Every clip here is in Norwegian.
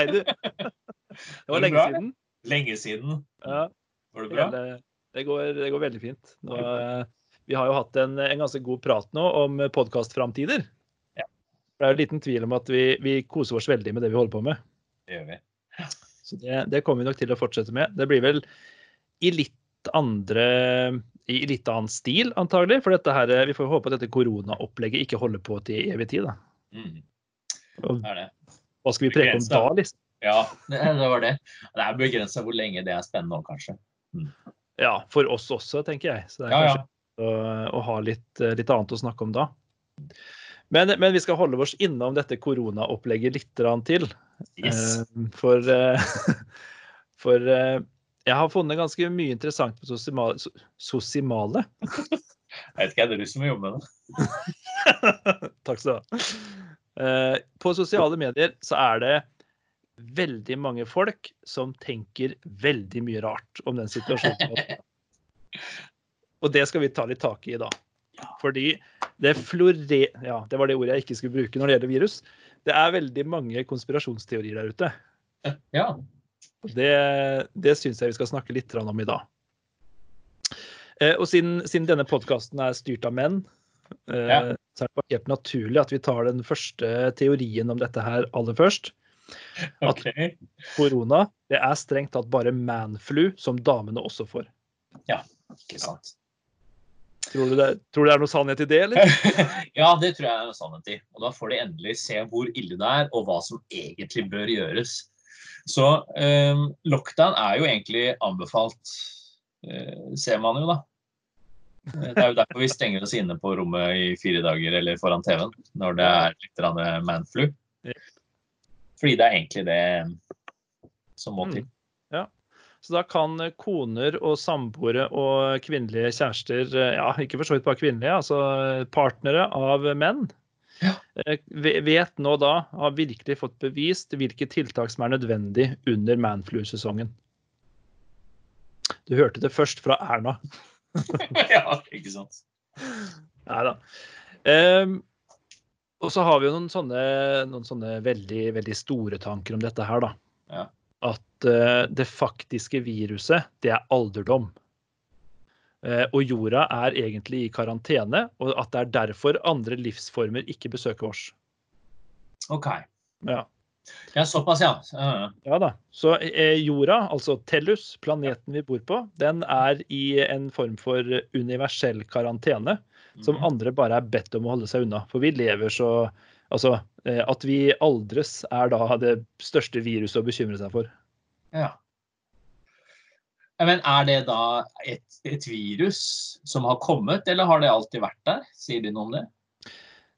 Hei, du. Det var lenge siden. Lenge siden. Ja. Var det bra? Det, går, det går veldig fint. Nå, eh, vi har jo hatt en, en ganske god prat nå om podkastframtider. Ja. Det er jo liten tvil om at vi, vi koser oss veldig med det vi holder på med. Det gjør vi. Så det, det kommer vi nok til å fortsette med. Det blir vel i litt andre i litt annen stil, antagelig. For dette her, vi får håpe at dette koronaopplegget ikke holder på til evig tid. Da. Mm, det er det. Hva skal vi preke om da, liksom? Ja, det, det var det. Det er begrensa hvor lenge det er spennende òg, kanskje. Ja, for oss også, tenker jeg. Så det er Ja, ja. kanskje å, å ha litt, litt annet å snakke om da. Men, men vi skal holde oss innom dette koronaopplegget litt til. Yes. Eh, For, eh, for eh, jeg har funnet ganske mye interessant på sosimale. Sosimale? Jeg vet ikke, er det du som jobber med det? Takk skal du ha. Eh, På sosiale medier så er det veldig mange folk som tenker veldig mye rart om den situasjonen. Og det skal vi ta litt tak i i dag. Fordi det flore... Ja, det var det ordet jeg ikke skulle bruke når det gjelder virus. Det er veldig mange konspirasjonsteorier der ute. Ja. Det, det syns jeg vi skal snakke litt om i dag. Eh, Og siden, siden denne podkasten er styrt av menn, Ja. så er det bare helt naturlig at vi tar den første teorien om dette her aller først. At OK. korona det er strengt tatt bare manflu, som damene også får. Ja, Ikke sant. Tror du det, tror du det er noe sannhet i det, eller? ja, det tror jeg er noe sannhet i. Og da får de endelig se hvor ille det er, og hva som egentlig bør gjøres. Så eh, lockdown er jo egentlig anbefalt, eh, ser man jo da. Det er jo derfor vi stenger oss inne på rommet i fire dager eller foran TV-en når det er litt manflu. Fordi det er egentlig det som må til. Så da kan koner og samboere og kvinnelige kjærester, ja, ikke for så vidt bare kvinnelige, altså partnere av menn, Ja. eh, vet nå da, har virkelig fått bevist hvilke tiltak som er nødvendig under manflu-sesongen. Du hørte det først fra Erna. ja, ikke sant. Nei da. Um, og så har vi jo noen sånne, noen sånne veldig, veldig store tanker om dette her, da. Ja. At uh, det faktiske viruset, det er alderdom. Uh, og jorda er egentlig i karantene, og at det er derfor andre livsformer ikke besøker oss. OK. Ja. Ja, såpass, ja. Ja, Ja da. Så eh, jorda, altså Tellus, planeten vi bor på, den er i en form for universell karantene. som andre bare er bedt om å holde seg unna. For vi lever så Altså, eh, at vi aldres er da det største viruset å bekymre seg for. Ja. Ja, Men er det da et, et virus som har kommet, eller har det alltid vært der? Sier de noe om det?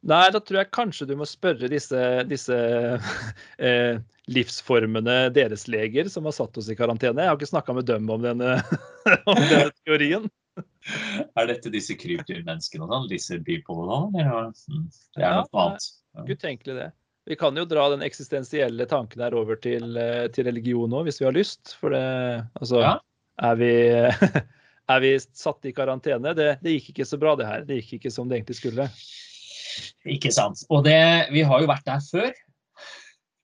Nei, da tror jeg kanskje du må spørre disse, disse eh, livsformene deres leger som har satt oss i karantene. Jeg har ikke snakka med dem om denne, om denne teorien. Er dette disse krypdyrmenneskene og sånn? Disse og sånn? Mm, Det er Ja, noe annet. Utenkelig det. Vi kan jo dra den eksistensielle tanken her over til, eh, til religion òg, hvis vi har lyst. For det Altså, Ja. er, vi, er vi satt i karantene? Det, det gikk ikke så bra, det her. Det gikk ikke som det egentlig skulle. Ikke sant. Og det, vi har jo vært der før,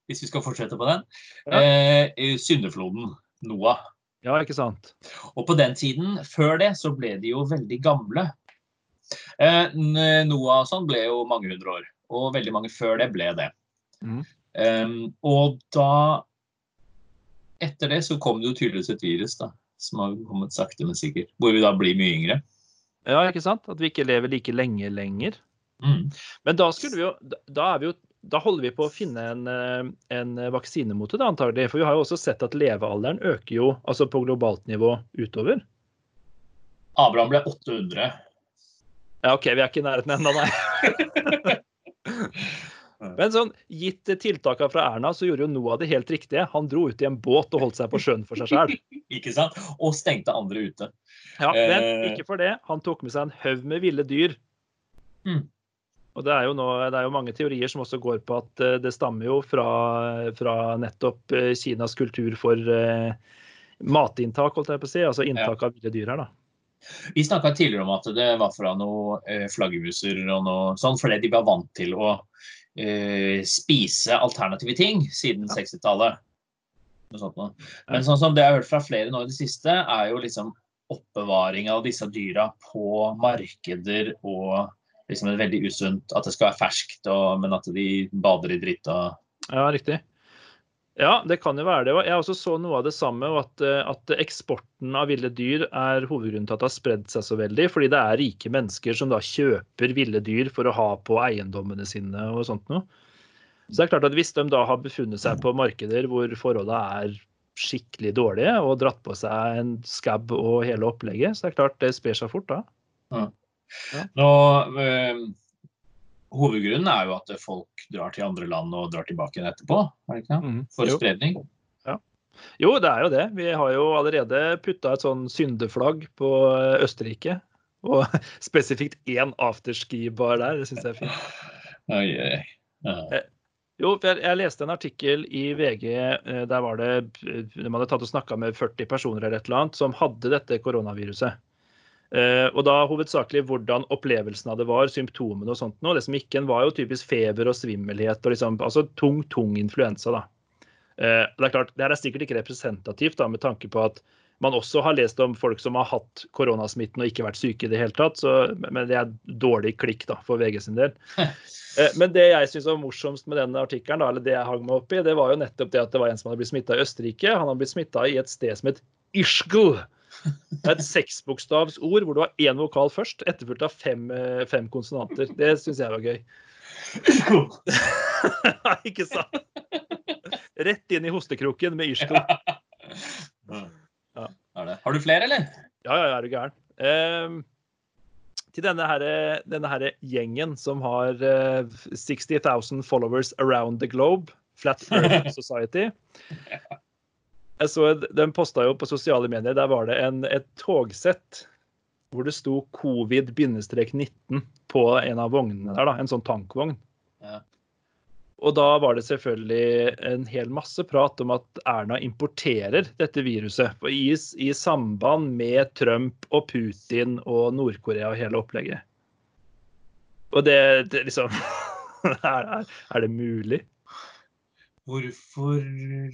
hvis vi skal fortsette på den. Ja. Eh, Syndefloden. Noah. Ja, ikke sant? Og på den tiden, før det, så ble de jo veldig gamle. Eh, Noah og sånn ble jo mange hundre år, og veldig mange før det ble det. Mm. Eh, og da Etter det så kom det jo tydeligvis et virus, da. Som har kommet sakte, men sikkert. Hvor vi da blir mye yngre. Ja, ikke sant? At vi ikke lever like lenge lenger. Mm. Men da skulle vi jo Da, vi jo, da holder vi på å finne en, eh, en vaksine mot det, antagelig. For vi har jo også sett at levealderen øker jo altså på globalt nivå utover. Abraham ble 800. Ja, OK, vi er ikke i nærheten ennå, nei. Men sånn, gitt tiltakene fra Erna, så gjorde jo Noah det helt riktige. Han dro ut i en båt og holdt seg på sjøen for seg sjøl. Ikke sant? Og stengte andre ute. Ja, men Eh. ikke for det. Han tok med seg en haug med ville dyr. Mm. Og det er, jo nå, det er jo mange teorier som også går på at eh, det stammer jo fra, fra nettopp eh, Kinas kultur for eh, matinntak, holdt jeg på å si. Altså inntak av ville dyr her, da. Vi snakka tidligere om at det var fra noen flaggermuser og noe sånn, fordi de var vant til å eh, spise alternative ting siden 60-tallet. noe sånt noe. Men sånn som det jeg har hørt fra flere nå i det siste, er jo liksom oppbevaring av disse dyra på markeder og liksom et veldig usunt. At det skal være ferskt, og, men at de bader i dritt og Ja, riktig. Ja, det kan jo være det. Jeg også så noe av det samme, og at, eh, at eksporten av ville dyr er hovedgrunnen til at det har spredd seg så veldig. Fordi det er rike mennesker som da kjøper ville dyr for å ha på eiendommene sine og sånt noe. Så det er klart at hvis de da har befunnet seg på markeder hvor forholdene er skikkelig dårlige og dratt på seg en skabb og hele opplegget, så det er klart det sprer seg fort da. Ja. Nå, øh, hovedgrunnen er jo at folk drar til andre land og drar tilbake igjen etterpå. Er det ikke det? Mm. For Jo. spredning. Jo, det er jo det. Vi har jo allerede putta et sånn syndeflagg på eh, Østerrike. Og spesifikt én afterski-bar der. Det syns jeg er fint. Oi, oi. Ja. Jo, jeg, jeg leste en artikkel i VG. eh, Der var det eh, De hadde tatt og snakka med 40 personer eller et eller annet som hadde dette koronaviruset. Eh, og da hovedsakelig hvordan opplevelsen av det var, symptomene og sånt noe. Det som gikk igjen, var jo typisk feber og svimmelhet og liksom Altså tung, tung influensa, da. Eh, det er klart, det her er sikkert ikke representativt da, med tanke på at man også har lest om folk som har hatt koronasmitten og ikke vært syke i det hele tatt. Så, men det er dårlig klikk da, for VG sin del. Eh, Men det jeg synes var morsomst med den artikkelen, eller det jeg hang meg opp i, det var jo nettopp det at det var en som hadde blitt smitta i Østerrike. Han hadde blitt smitta i et sted som het Ischgl. Det er et seksbokstavsord hvor du har én vokal først, etterfulgt av fem, eh, fem konsonanter. Det syns jeg var gøy. Nei, ikke sant? Rett inn i hostekroken med irsko. Ja. Er. Har du flere, eller? Ja, ja, er du gæren. Um, til denne, her, denne her gjengen som har uh, 60 000 followers around the globe, Flat Earth Society. Jeg så, Den posta jo på sosiale medier. Der var det en, et togsett hvor det sto covid-19 på en av vognene der. da, En sånn tankvogn. Ja. Og da var det selvfølgelig en hel masse prat om at Erna importerer dette viruset I, i samband med Trump og Putin og Nord-Korea og hele opplegget. Og det, det liksom er, er, er det mulig? Hvorfor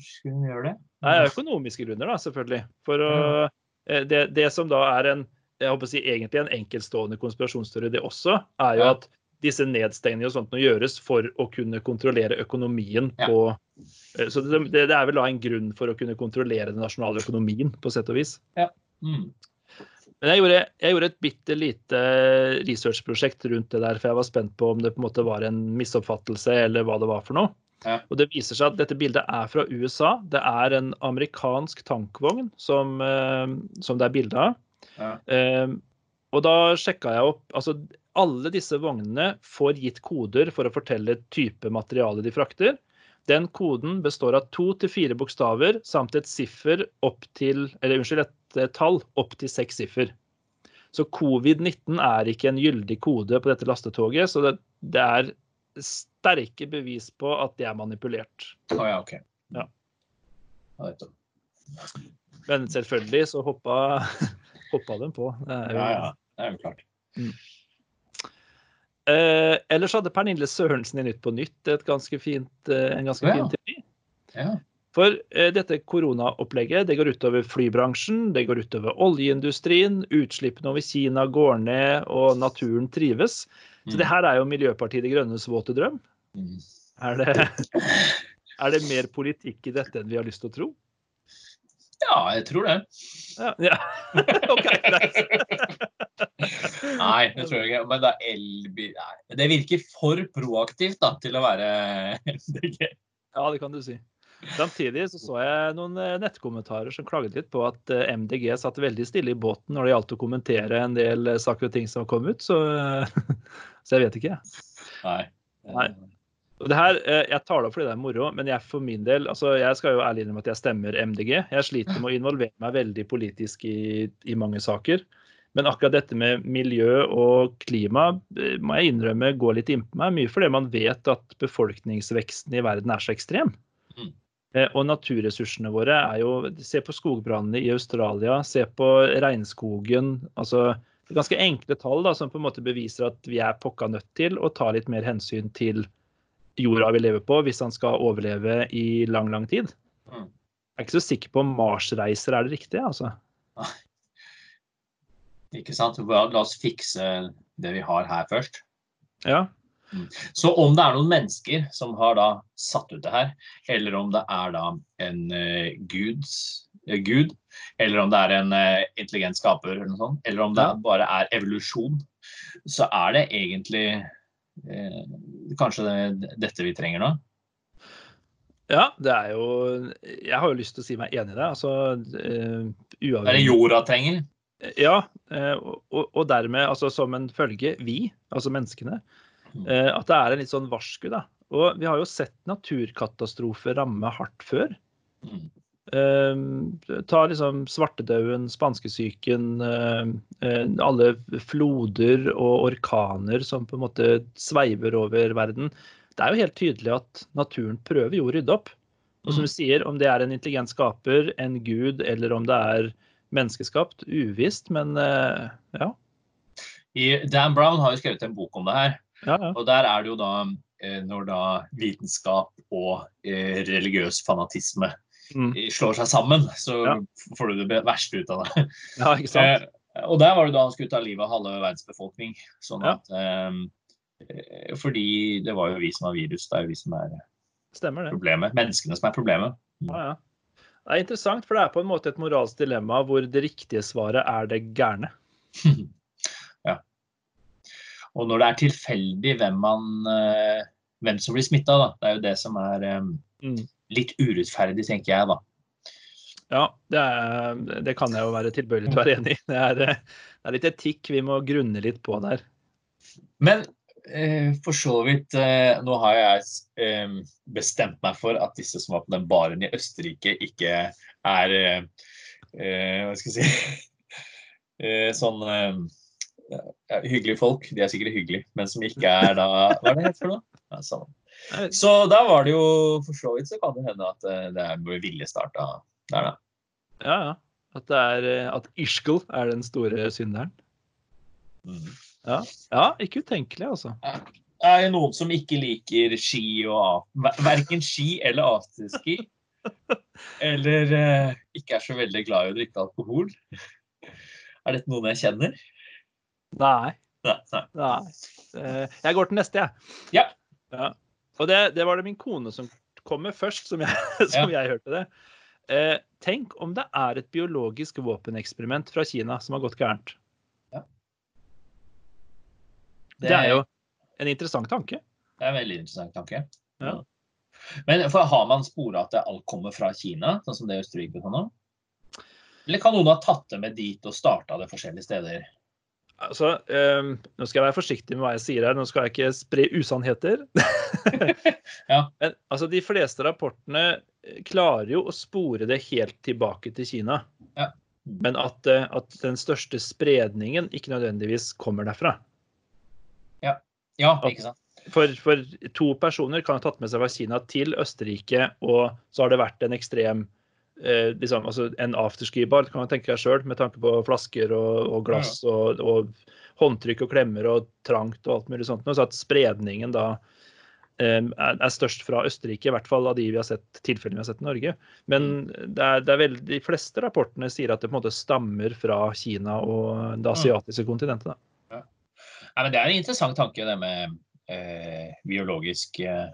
skulle hun gjøre det? Er økonomiske grunner, da, selvfølgelig. For eh, det, det som da er en jeg håper å si egentlig en enkeltstående konspirasjonsteori, det også, er jo Ja. at disse nedstengningene og sånt nå gjøres for å kunne kontrollere økonomien Ja. på eh, Så det, det er vel da en grunn for å kunne kontrollere den nasjonale økonomien, på sett og vis. Mm. Men jeg gjorde, jeg gjorde et bitte lite researchprosjekt rundt det der, for jeg var spent på om det på en måte var en misoppfattelse, eller hva det var for noe. Ja. Og det viser seg at dette bildet er fra USA. Det er en amerikansk tankvogn som, eh, som det er bilde av. Ja. Eh, og da sjekka jeg opp altså Alle disse vognene får gitt koder for å fortelle type materiale de frakter. Den koden består av to til fire bokstaver samt et siffer opp til Eller unnskyld, et tall opp til seks siffer. Så covid-19 er ikke en gyldig kode på dette lastetoget, så det, det er sterke bevis på at de er manipulert. Å ja, OK. Ja. Men selvfølgelig så hoppa, hoppa de på. Det er jo, ja, ja. Det er jo klart. Eh, ellers hadde Pernille Sørensen i Nytt på Nytt et ganske fint, eh, en ganske Ja. fin teori. Ja. For eh, dette koronaopplegget det går utover flybransjen, det går utover oljeindustrien, utslippene over Kina går ned og naturen trives. Så det her er jo Miljøpartiet De Grønnes våte drøm. Mm. Er det, er det mer politikk i dette enn vi har lyst til å tro? Ja, jeg tror det. Ja. ja. OK, greit. Nei, det tror jeg ikke. Men det er elbil Det virker for proaktivt da, til å være MDG. Ja, det kan du si. Samtidig så, så jeg noen eh, nettkommentarer som klaget litt på at eh, MDG satt veldig stille i båten når det gjaldt å kommentere en del eh, saker og ting som kom ut, så, så jeg vet ikke. Nei. Nei. Og det her, Jeg tar det opp fordi det er moro, men jeg for min del, altså jeg skal jo ærlig innrømme at jeg stemmer MDG. Jeg sliter med å involvere meg veldig politisk i, i mange saker. Men akkurat dette med miljø og klima må jeg innrømme går litt innpå meg. Mye fordi man vet at befolkningsveksten i verden er så ekstrem. Eh, Og naturressursene våre er jo Se på skogbrannene i Australia, se på regnskogen. altså ganske enkle tall da, som på en måte beviser at vi er pokka nødt til å ta litt mer hensyn til jorda vi lever på, hvis han skal overleve i lang, lang tid. Mm. Jeg er ikke så sikker på om Mars-reiser er det riktige, altså. Ikke sant? La oss fikse det vi har her først. Ja. Så om det er noen mennesker som har da satt ut det her, eller om det er da en uh, guds, uh, gud, eller om det er en uh, intelligent skaper, eller, noe sånt, eller om det bare er evolusjon, så er det egentlig kanskje det, dette vi trenger nå. ja, det er jo Jeg har jo lyst til å si meg enig i det. Altså uh, uavhengig er det jorda trenger. Ja, Uh, og, og- dermed altså som en følge, vi, altså menneskene, Mm. At det er en litt sånn varsku, da. Og vi har jo sett naturkatastrofer ramme hardt før. Mm. Eh, ta liksom svartedauden, spanskesyken, eh, eh, alle floder og orkaner som på en måte sveiver over verden. Det er jo helt tydelig at naturen prøver jo å rydde opp. Og som Mm. du sier, om det er en intelligent skaper, en gud, eller om det er menneskeskapt, uvisst, men eh, ja. Dan Brown har jo skrevet en bok om det her. Ja, ja. Og der er det jo da eh, når da vitenskap og eh, religiøs fanatisme Mm. eh, slår seg sammen, så Ja. får du det verste ut av det. ja ikke sant? Og der var det da han skulle ta livet av halve verdens befolkning. Sånn at eh, Fordi det var jo vi som har virus, det er jo vi som er problemet. Menneskene som er problemet. Ja, ja. Det er interessant, for det er på en måte et moralsk dilemma hvor det riktige svaret er det gærne. Og når det er tilfeldig hvem man eh, hvem som blir smitta. Det er jo det som er eh, Mm. litt urettferdig, tenker jeg, da. Ja, det, er, det kan jeg jo være tilbøyelig til å være enig i. Det er, det er litt etikk vi må grunne litt på der. Men eh, for så vidt Nå har jeg bestemt meg for at disse som var på den baren i Østerrike, ikke er Hva skal jeg si Sånn ja, hyggelige folk. De er sikkert hyggelige, men som ikke er da Hva er det het for noe? Ja, sånn. Så da var det jo for så vidt så kan det hende at eh, det er en vilje starta der, da. Ja, ja. At, det er, eh, at Ischgl er den store synderen. Mm. Ja, ja ikke utenkelig, altså. Er det noen som ikke liker ski og verken ski eller afterski? Eller eh, ikke er så veldig glad i å drikke alkohol? Er dette noen jeg kjenner? Nei. Nei. Eh, Jeg går til neste, jeg. Ja. Ja. Og det, det var det min kone som kom med først, som jeg, som jeg hørte det. Eh, tenk om det er et biologisk våpeneksperiment fra Kina som har gått gærent. Det er jo en interessant tanke. det er en veldig interessant tanke. Ja. Men har man spora at det alt kommer fra Kina, sånn som det Østerrike nå? Eller kan noen ha tatt det med dit og starta det forskjellige steder? Altså, um, nå skal jeg være forsiktig med hva jeg sier her, nå skal jeg ikke spre usannheter. Ja. Men altså, de fleste rapportene eh, klarer jo å spore det helt tilbake til Kina. Ja. Men at, eh, at den største spredningen ikke nødvendigvis kommer derfra. Ja, ikke sant? For, for to personer kan ha tatt med seg fra Kina til Østerrike, og så har det vært en ekstrem eh, liksom, altså En afterski-bar kan man tenke seg sjøl, med tanke på flasker og, og glass og, og håndtrykk og klemmer og trangt og alt mulig sånt. Så at spredningen da eh, er, størst fra Østerrike, i hvert fall av de vi har sett, tilfellene vi har sett i Norge. Men det er, det er vel, de fleste rapportene sier at det på en måte stammer fra Kina og det asiatiske kontinentet. Da. Nei, men Det er en interessant tanke, det med eh, biologisk eh,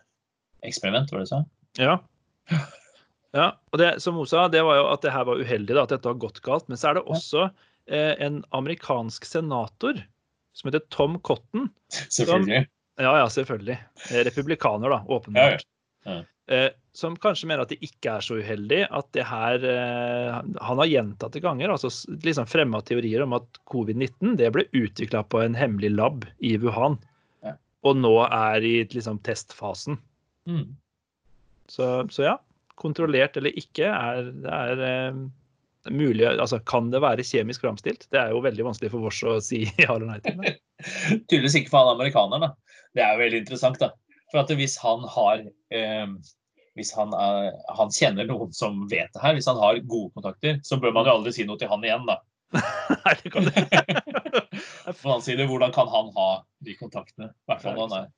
eksperiment, var det du sa? Ja. ja. Og det som hun sa, det var jo at det her var uheldig, da, at dette har gått galt. Men så er det også eh, en amerikansk senator som heter Tom Cotton. Selvfølgelig. Ja, ja, selvfølgelig. Eh, Republikaner, da, åpenbart. Ja, ja. Eh, som kanskje mener at det ikke er så uheldig at det her eh, Han har gjentatte ganger altså liksom fremma teorier om at covid-19 det ble utvikla på en hemmelig lab i Wuhan. Ja. Og nå er i liksom testfasen. Mm. Så, så ja, kontrollert eller ikke er, det er eh, mulig Altså, kan det være kjemisk framstilt? Det er jo veldig vanskelig for oss å si ja eller nei til. men- Tydeligvis ikke for han amerikaneren. da. Det er jo veldig interessant. da. For at hvis han har eh, hvis han, er, han kjenner noen som vet det her, hvis han har gode kontakter, så bør man jo aldri si noe til han igjen, da. Nei, det kan det. På den annen side, hvordan kan han ha de kontaktene? I hvert fall når han er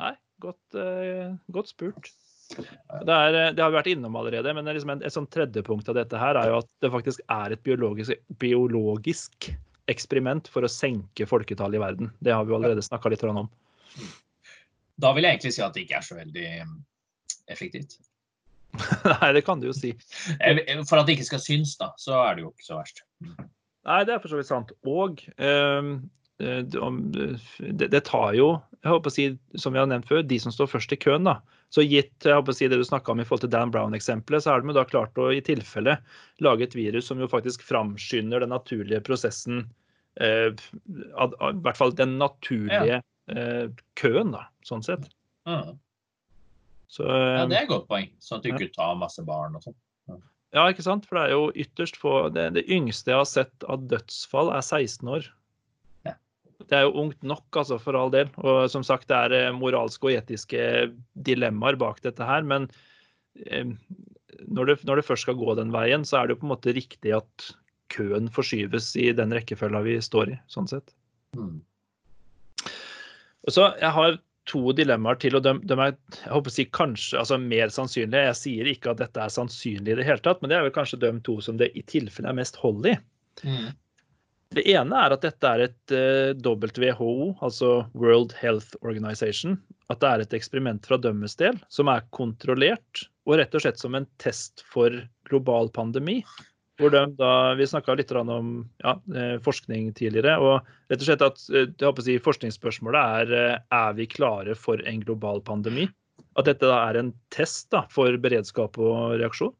Nei, godt, uh, godt spurt. Det, er, eh, det har vi vært innom allerede, men liksom et, et sånn tredjepunkt av dette her er jo at det faktisk er et biologisk, biologisk eksperiment for å senke folketallet i verden. Det har vi allerede snakka litt om. Da vil jeg egentlig si at det ikke er så veldig effektivt. Nei, det kan du jo si. For at det ikke skal synes, da, så er det jo ikke så verst. Nei, det er for så vidt sant. Og um, det, det, tar jo, jeg håper å si, som vi har nevnt før, de som står først i køen. da. Så gitt jeg håper å si, det du snakka om i forhold til Dan Brown-eksempelet, så har de da klart å i tilfelle lage et virus som jo faktisk framskynder den naturlige prosessen. Eh, I hvert fall den naturlige eh, køen, da, sånn sett. Mm. Så, ja, det er et godt poeng. Sånn at du ikke ja. tar masse barn og sånn. Ja. ikke sant. For det er jo ytterst få det, det, yngste jeg har sett av dødsfall, er 16 år. Det er jo ungt nok, altså, for all del. Og som sagt, det er eh, moralske og etiske dilemmaer bak dette her. Men eh, når, det, når, det, først skal gå den veien, så er det jo på en måte riktig at køen forskyves i den rekkefølga vi står i, sånn sett. Mm. Og så, Jeg har to dilemmaer til, og de, de er jeg håper å si kanskje, altså mer sannsynlige. Jeg sier ikke at dette er sannsynlig i det hele tatt, men det er vel kanskje de to som det i tilfelle er mest hold i. Mm. Det ene er at dette er et eh, WHO, altså World Health Organization. At det er et eksperiment fra dømmes del som er kontrollert, og rett og slett som en test for global pandemi. Hvor de da, Vi snakka litt om ja, eh, forskning tidligere. og rett og slett at eh, jeg håper å si, Forskningsspørsmålet er er vi klare for en global pandemi. At dette da er en test da, for beredskap og reaksjon.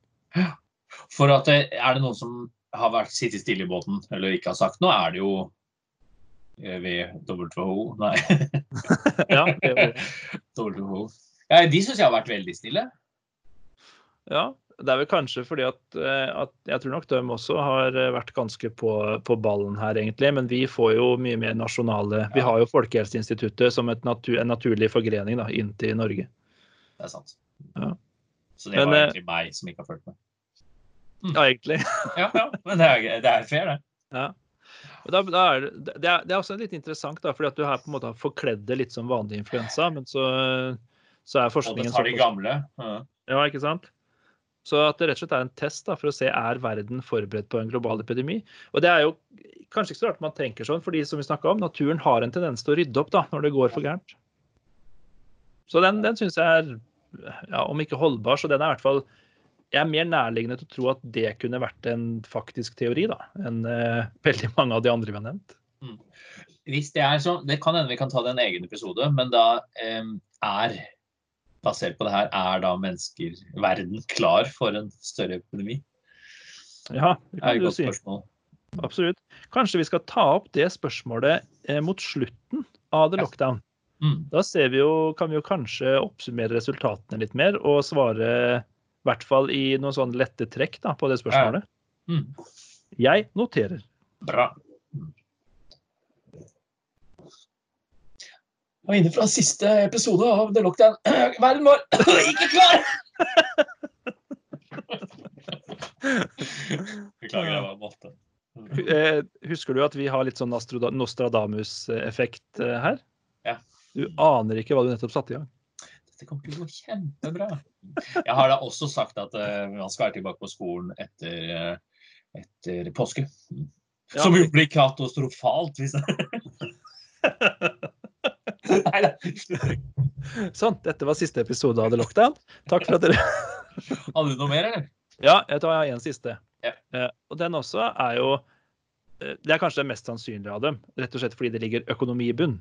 For at Er det noen som har vært sittet stille i båten eller ikke har sagt noe, er det jo WHO Nei. ja, WHO. Ja, de syns jeg har vært veldig stille. Ja, det er vel kanskje fordi at, eh, at, jeg tror nok de også har eh, vært ganske på, på, ballen her, egentlig. Men vi får jo mye mer nasjonale Vi har jo Folkehelseinstituttet som natur, en naturlig forgrening da, inn til Norge. Det er sant. Ja. Så det var men, egentlig meg som ikke har fulgt med. Mm. Ja, egentlig. ja, ja, men det er, det er fair, det. Ja. Da, da er det, det, er, det, er, også litt interessant, da, fordi at du her på en måte har forkledd det litt som vanlig influensa, men så, så er forskningen Og det tar de gamle. Ja. ja, ikke sant? Så at det rett og slett er en test da, for å se er verden forberedt på en global epidemi. Og det er jo kanskje ikke så rart man tenker sånn, fordi som vi om, naturen har en tendens til å rydde opp da, når det går for gærent. Så den, den syns jeg er, ja, om ikke holdbar, så den er i hvert fall jeg er mer nærliggende til å tro at det kunne vært en faktisk teori da, enn uh, veldig mange av de andre vi har nevnt. Mm. Hvis det er sånn, det kan hende vi kan ta det en egen episode, men da um, er basert på det her, er da mennesker, verden, klar for en større epidemi? Ja, det kan det du si. Spørsmål. Absolutt. Kanskje vi skal ta opp det spørsmålet eh, mot slutten av the lockdown. Mm. Da vi jo, kan vi jo kanskje oppsummere resultatene litt mer og svare i hvert fall i noen sånne lette trekk da, på det spørsmålet. Ja. Mm. Jeg noterer. Bra. var inne fra siste episode av The Lockdown. Verden vår ikke klar! Beklager, jeg var måtte. Eh, husker du at vi har litt sånn Nostradamus-effekt eh, her? Ja. Du aner ikke hva du nettopp satte i gang. Dette kommer til å gå kjempebra. Jeg har da også sagt at uh, man skal være tilbake på skolen etter, uh, etter påske. Som jo blir katastrofalt hvis sånn. Dette var siste episode av The Lockdown. Takk for at dere Hadde du noe mer, eller? Ja, jeg tar en siste. Ja. Uh, og den også er jo Det er kanskje det mest sannsynlige av dem, rett og slett fordi det ligger økonomi i bunn.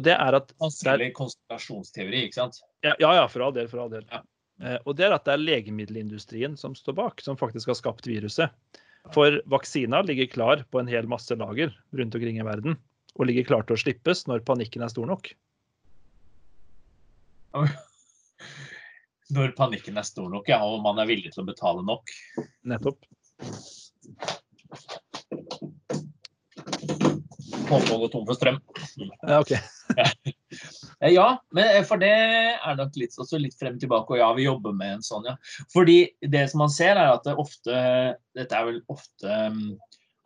Og det er at Sannsynlig konspirasjonsteori, ikke sant? Ja, ja, for all del. For all del. Ja. Uh, og det er at det er legemiddelindustrien som står bak, som faktisk har skapt viruset. For vaksina ligger klar på en hel masse lager rundt omkring i verden og ligger klar til å slippes når panikken er stor nok. Når panikken er stor nok, ja, og man er villig til å betale nok. Nettopp. Håper å gå tom for strøm. Ja, ok. ja, men eh, for det er nok litt, litt frem tilbake. Og ja, vi jobber med en sånn, ja. Fordi det som man ser, er at det ofte Dette er vel ofte um,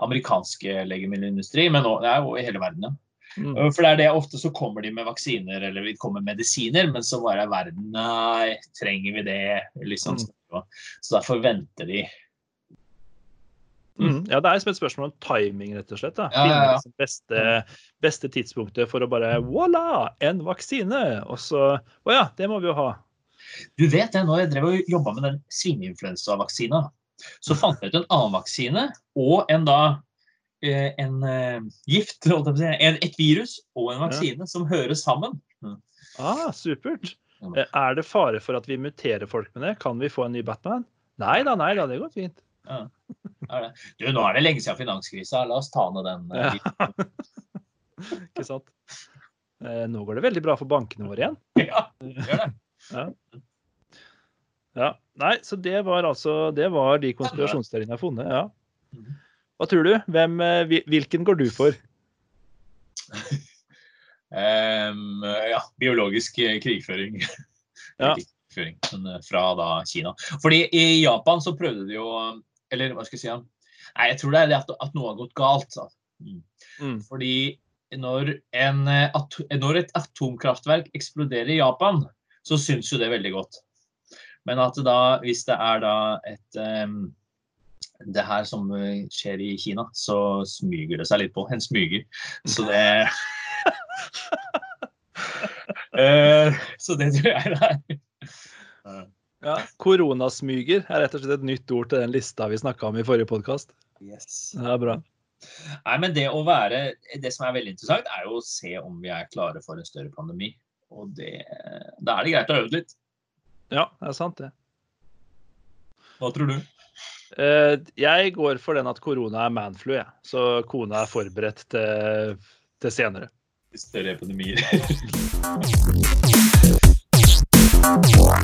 amerikanske legemiddelindustri, men det er jo i hele verden. Mm. For det er det ofte så kommer de med vaksiner eller de kommer med medisiner, men så bare er verden Nei, trenger vi det? Liksom. Så derfor venter de. Mm. Ja, det er som et spørsmål om timing, rett og slett. Da. Ja, ja, ja. Liksom beste, beste tidspunktet for å bare Voilà! En vaksine! Og så Å ja, det må vi jo ha. Du vet det, når jeg drev og jobba med den svineinfluensavaksina, så fant jeg ut en annen vaksine og en da eh, en eh, gift, en, et virus og en vaksine som høres sammen. Ah, supert. Eh, Er det fare for at vi muterer folk med det? Kan vi få en ny Batman? Nei da, nei da, det går fint. Ja. Er. Du, nå er det lenge siden finanskrisa. La oss ta ned den. eh, Ja. Ikke sant? Eh, Nå går det veldig bra for bankene våre igjen. Ja, det gjør det. Ja. Nei, så det var altså Det var de konspirasjonsteoriene jeg har funnet. Ja. Mhm. Hva tror du? Hvem, eh, hvilken går du for? Um, ja, biologisk krigføring. Ja. Krigføring, fra da Kina. Fordi i Japan så prøvde de jo Eller hva skal jeg si? Nei, jeg tror det er det at, at noe har gått galt. Mm. Mm. Fordi når, en, eh, at, når et atomkraftverk eksploderer i Japan, så syns jo det veldig godt. Men at da, hvis det er da et um, Det her som eh, skjer i Kina, så smyger det seg litt på. En smyger. Så det Så det tror jeg det er. Ja, Koronasmyger er rett og slett et nytt ord til den lista vi snakka om i forrige podkast. Yes. Det er bra. Nei, men det å være Det som er veldig interessant, er jo å se om vi er klare for en større pandemi. Og det, da er det greit å øve litt. Ja, det er sant, det. Hva tror du? Eh, Jeg går for den at korona er manflu, jeg. Så kona er forberedt til, til senere. Større epidemier.